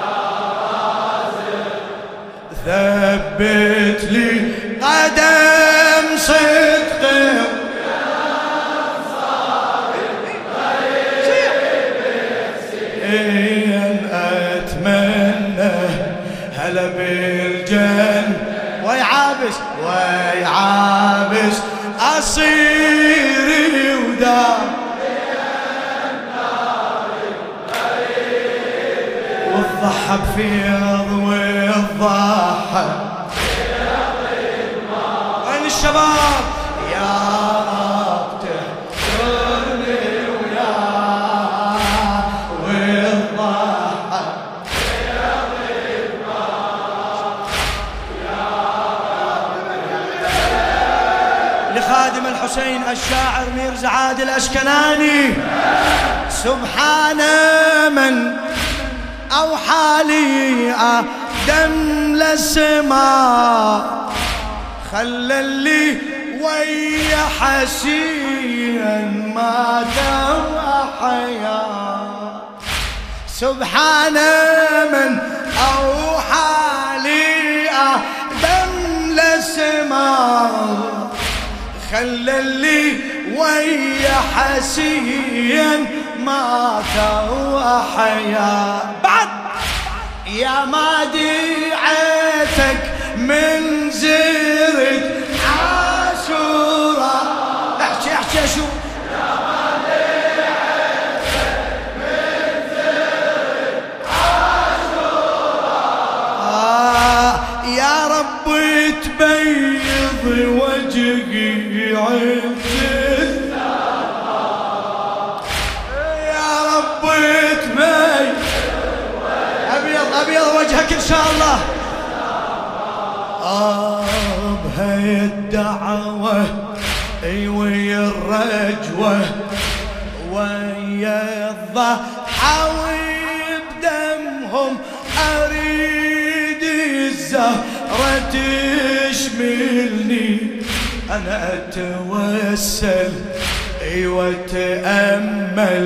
رازق ثبت لي قدم صدق. أتمنى هلا بالجن ويعابس ويعابس اصير بفيض والضحى وين الشباب. يا لخادم الحسين الشاعر ميرزا عادل الأشكناني. سبحان من أوحى لي آدم للسماء. خلى اللي ويا حسين مات وحيا سبحان من أوحى لي آدم للسماء. خلى اللي ويا حسين مات وحيا بعد. يا ما ديعتك من زرت عاشورا. احكي احكي شو آه يا رب تبيض وجهي عند شاء الله. آه بهاي الدعوة ويا الرجوة. ويا الضحى وبدمهم أريد الزهرة تشملني. أنا أتوسل إي وأتأمل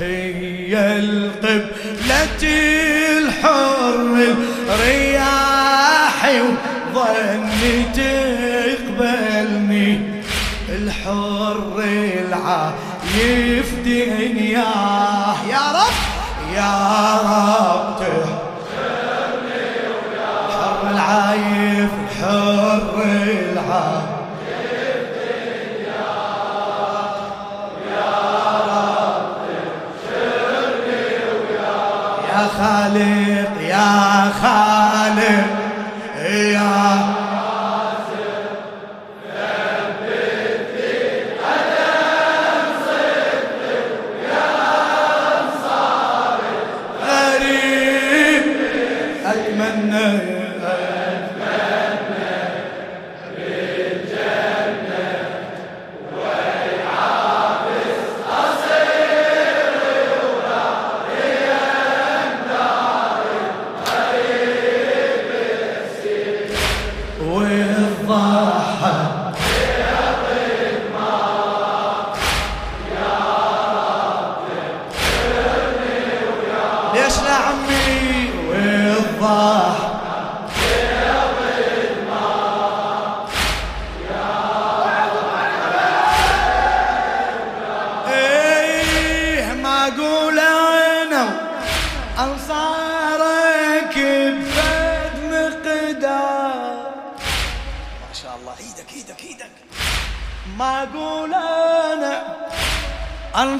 هي القبلة الحر رياحي وظني تقبلني الحر العايف دنياه يا رب يا رب تحرني حر العايف الحر العايف يا خالق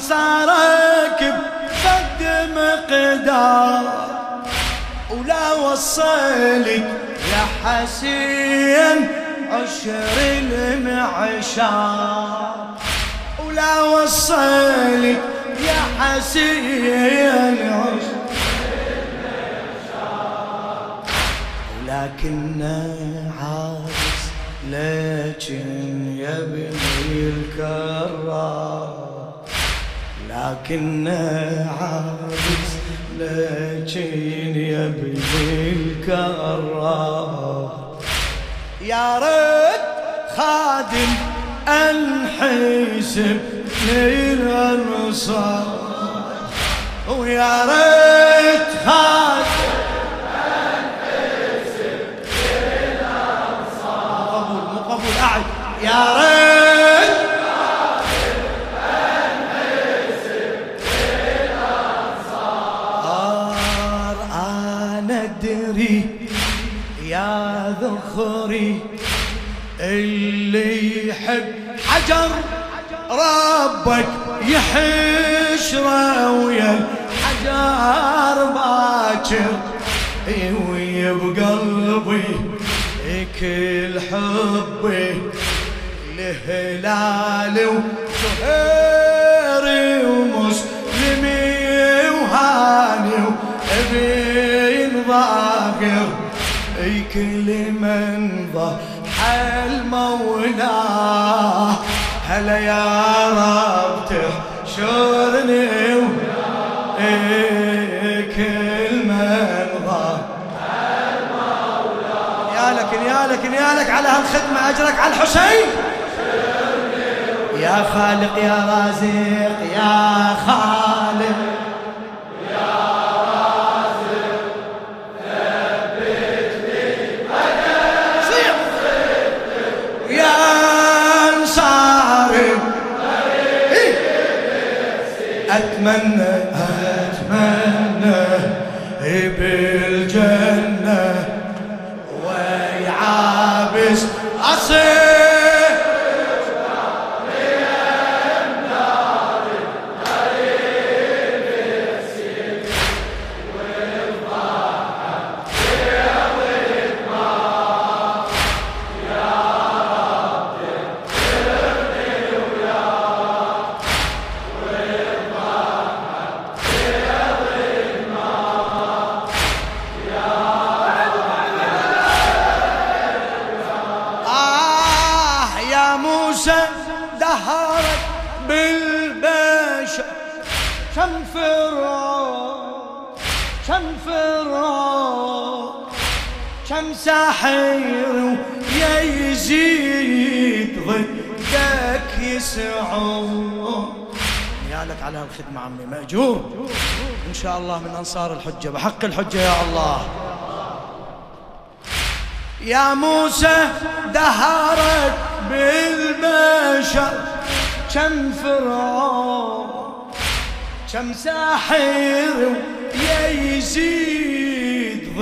انصارك بفد مقدار ولا وصلك يا حسين عشر المعشار ولا وصلك يا حسين عشر ولكن عاجز لكن يا ابني الكرار لكنه عابس لكن يا ابن يا ريت خادم انحسب للانصار ويا ريت خادم انحسب قبول مو قبول أعد. يا ريت ربك يحشره ويا الحجر باكر ويا بقلبي كل حبي لهلال وزهيري ومسلمي وهاني وابن ظاهر اي كل من ضحى المولى. هلا يا رب يا لك يا لك يا لك على هالخدمة أجرك على الحسين. يا خالق يا رازق يا خالق. أتمنى أتمنى بالجنه ويعابس اصير ساحر يا يزيد ضدك يسعون يا لك على هالخدمة عمي مأجور. إن شاء الله من أنصار الحجة بحق الحجة يا الله. يا موسى دهرت بالبشر كم فرعون كم ساحر يا يزيد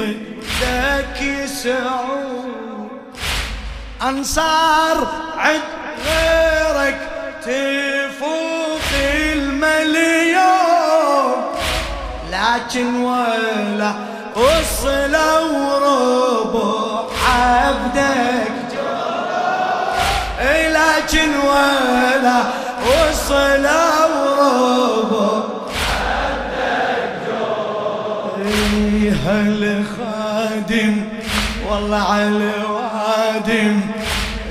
ضدك يسعون. أنصار عد غيرك تفوق المليون. لكن ولا وصل وربع عبدك. إي لكن ولا وصل وربع إي هالخادم والله على الوادم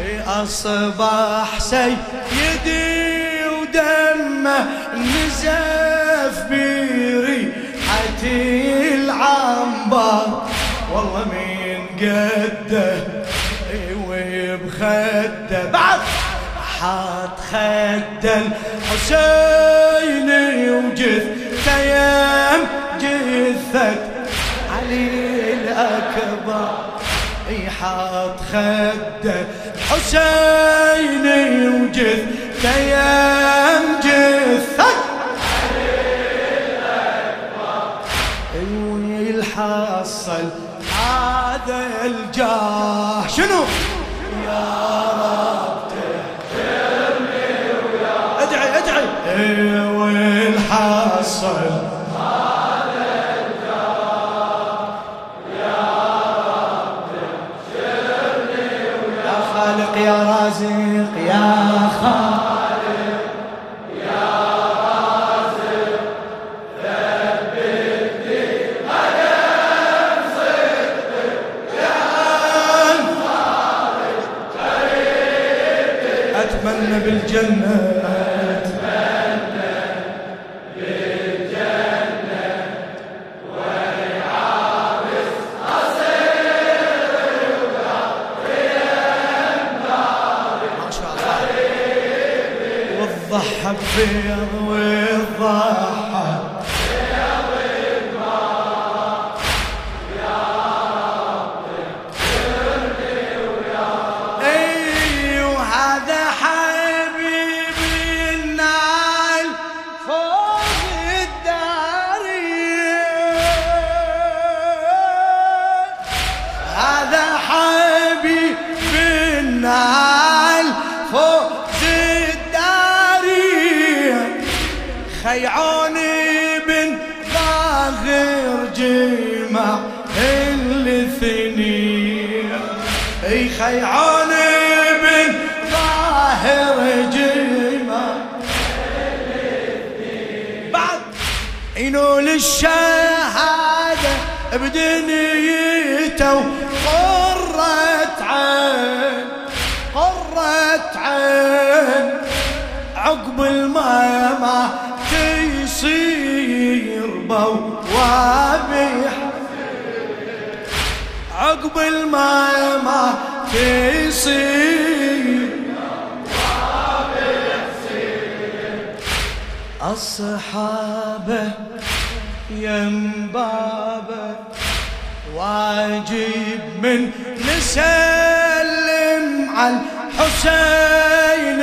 إي أصبح سيدي ودمه نزف بريحة العنبر. والله مين قده؟ وبخده بعد حاط خد الحسين وجثته يم جثة علي. الأكبر اي حاط خده الحسين وجثته يم جثة ويلحصل هذا الجاه بالجنة. بن ظاهر بعد ينول الشهادة بدنيته قرة عين قرة عين. عقب الماما تصير بوابي عقب الماما تصير الصحابة يم بابه واجب من نسلم على الحسين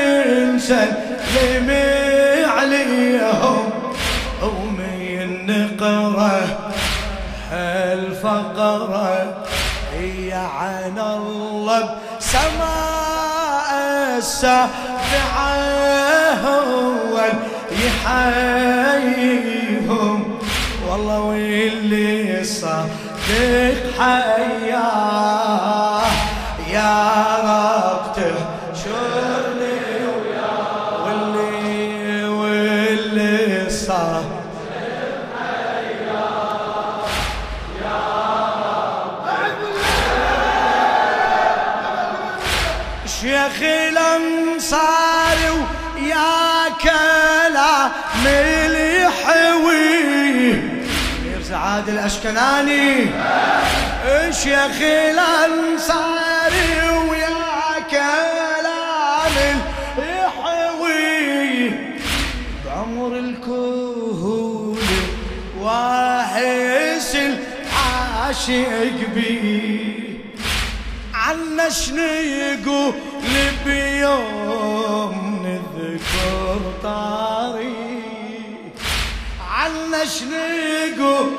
نسلم عليهم. ومن نقرأ الفقرة هي عن الله بسماء السابعة هو يحييهم. والله واللي صادق حياه يا شيخ الانصاري ويا كلام اليحوي مير سعاد الأشكناني. شيخ الانصاري ويا كلام اليحوي بعمر الكهول واحس العاشق بيه عنا شنو يقول بيوم نذكر طاري عنا شنو يقول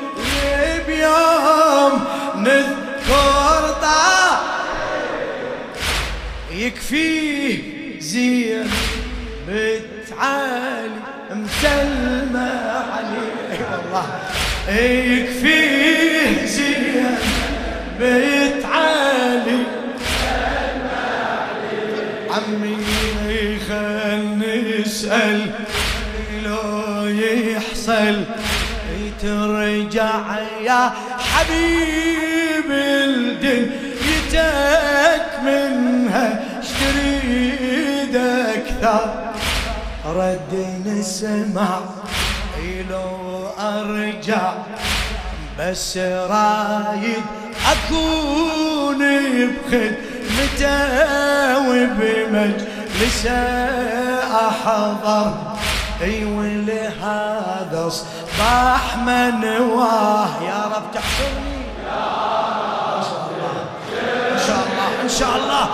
بيوم نذكر طاري يكفيه زين بتعالي مسلمة عليه والله. يكفيه زين بتعالي لو يحصل ترجع يا حبيب الدنيتك منها اشتريد أكثر؟ رد نسمع لو أرجع بس رايد أكون بخدمته وبمجلسه احضر أي ولهذا اصبح منواه يا رب تحشرني إن شاء الله إن شاء الله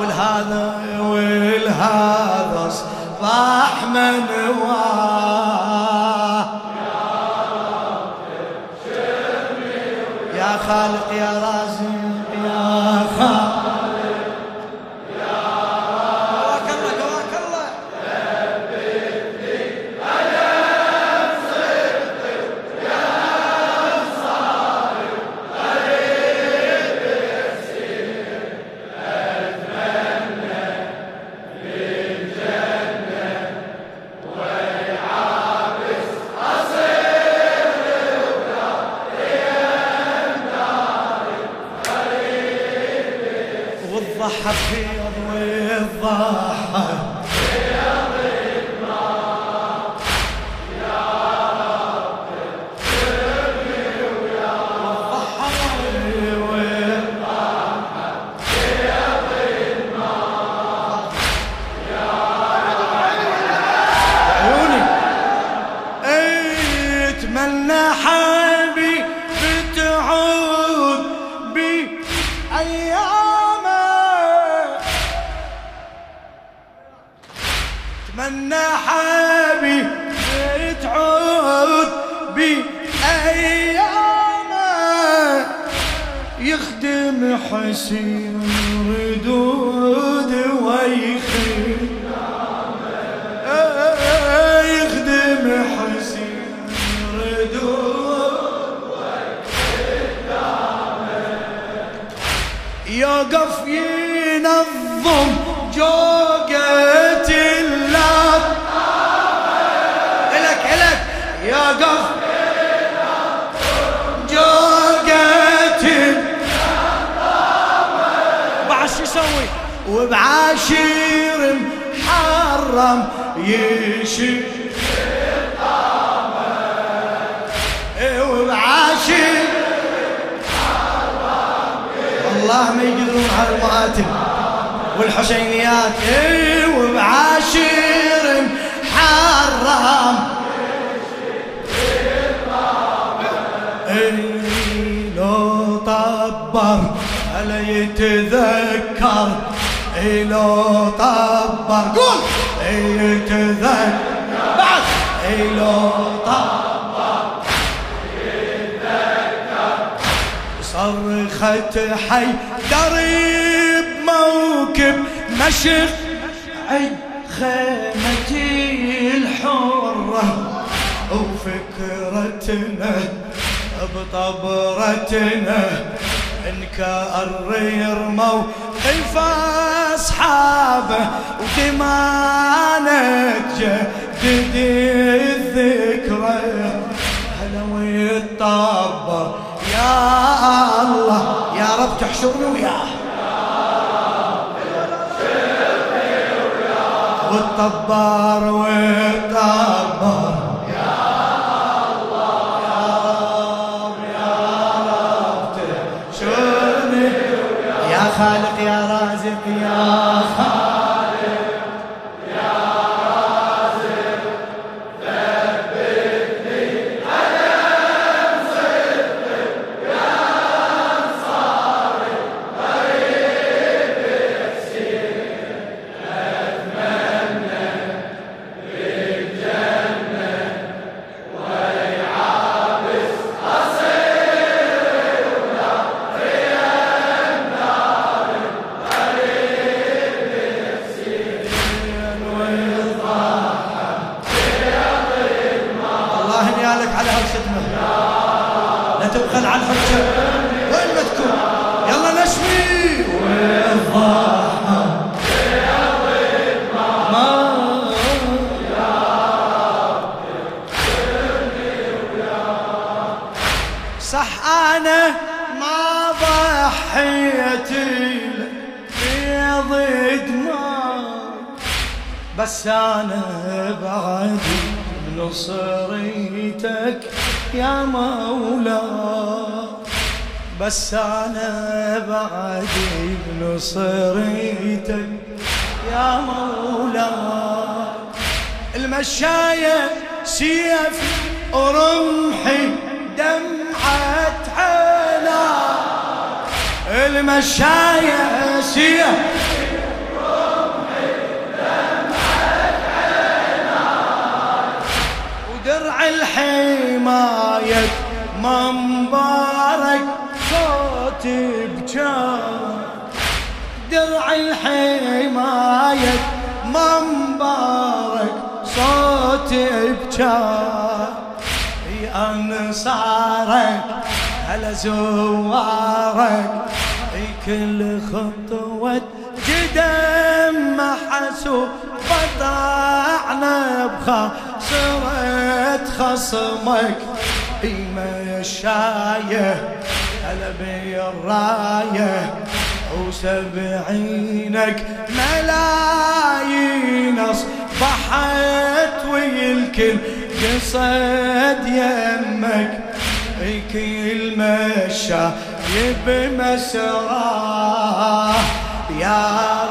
ولهذا ولهذا اصبح منواه يا خالق يا رازق. والضحى بيض والضحى. ايامه يخدم حسين ردود ويخدم يخدم حسين ردود ويخدم يوقف ينظم جو وبعاشر محرم يشيل إيه وبعاشر والله ما يقدرون على المآتم والحسينيات. إيه وبعاشر محرم إيه لو طبر هلا يتذكر. لو طبر قول. يتذكر بعد. لو طبر صرخة حي. دريب موكب مشق. عد خيمتي الحرة. وفكرتنا بطبرتنا. انكار يرموا خلف أصحابه ودمانك جدد الذكرى. هلا ويتطبر يا الله. يا رب تحشرني وياه. والطبار والطبار خالق يا أنا بعد بنصريتك يا مولاي بس أنا بعد بنصريتك يا مولاي المشاية سيف ورمحي دمعة عينا المشاية سيف ودرع الحماية منبرك صوت بجار درع الحماية منبرك صوت بجار يا أنصارك على زوارك كل خطوة قدم محسوب قطعنا بخاصرة خصمك اي مشاية هلا بالراية وسبعينك ملايين أصبحت والكل قصد يمك كل مشى بمسراه. يا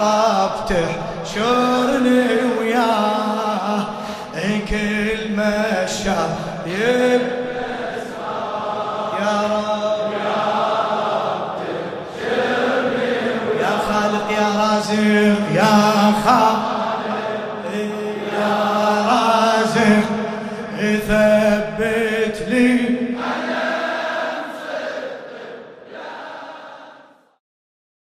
رب تحشرني وياه كل مشى يب. يا رب. يا خالق يا رازق يا خالق.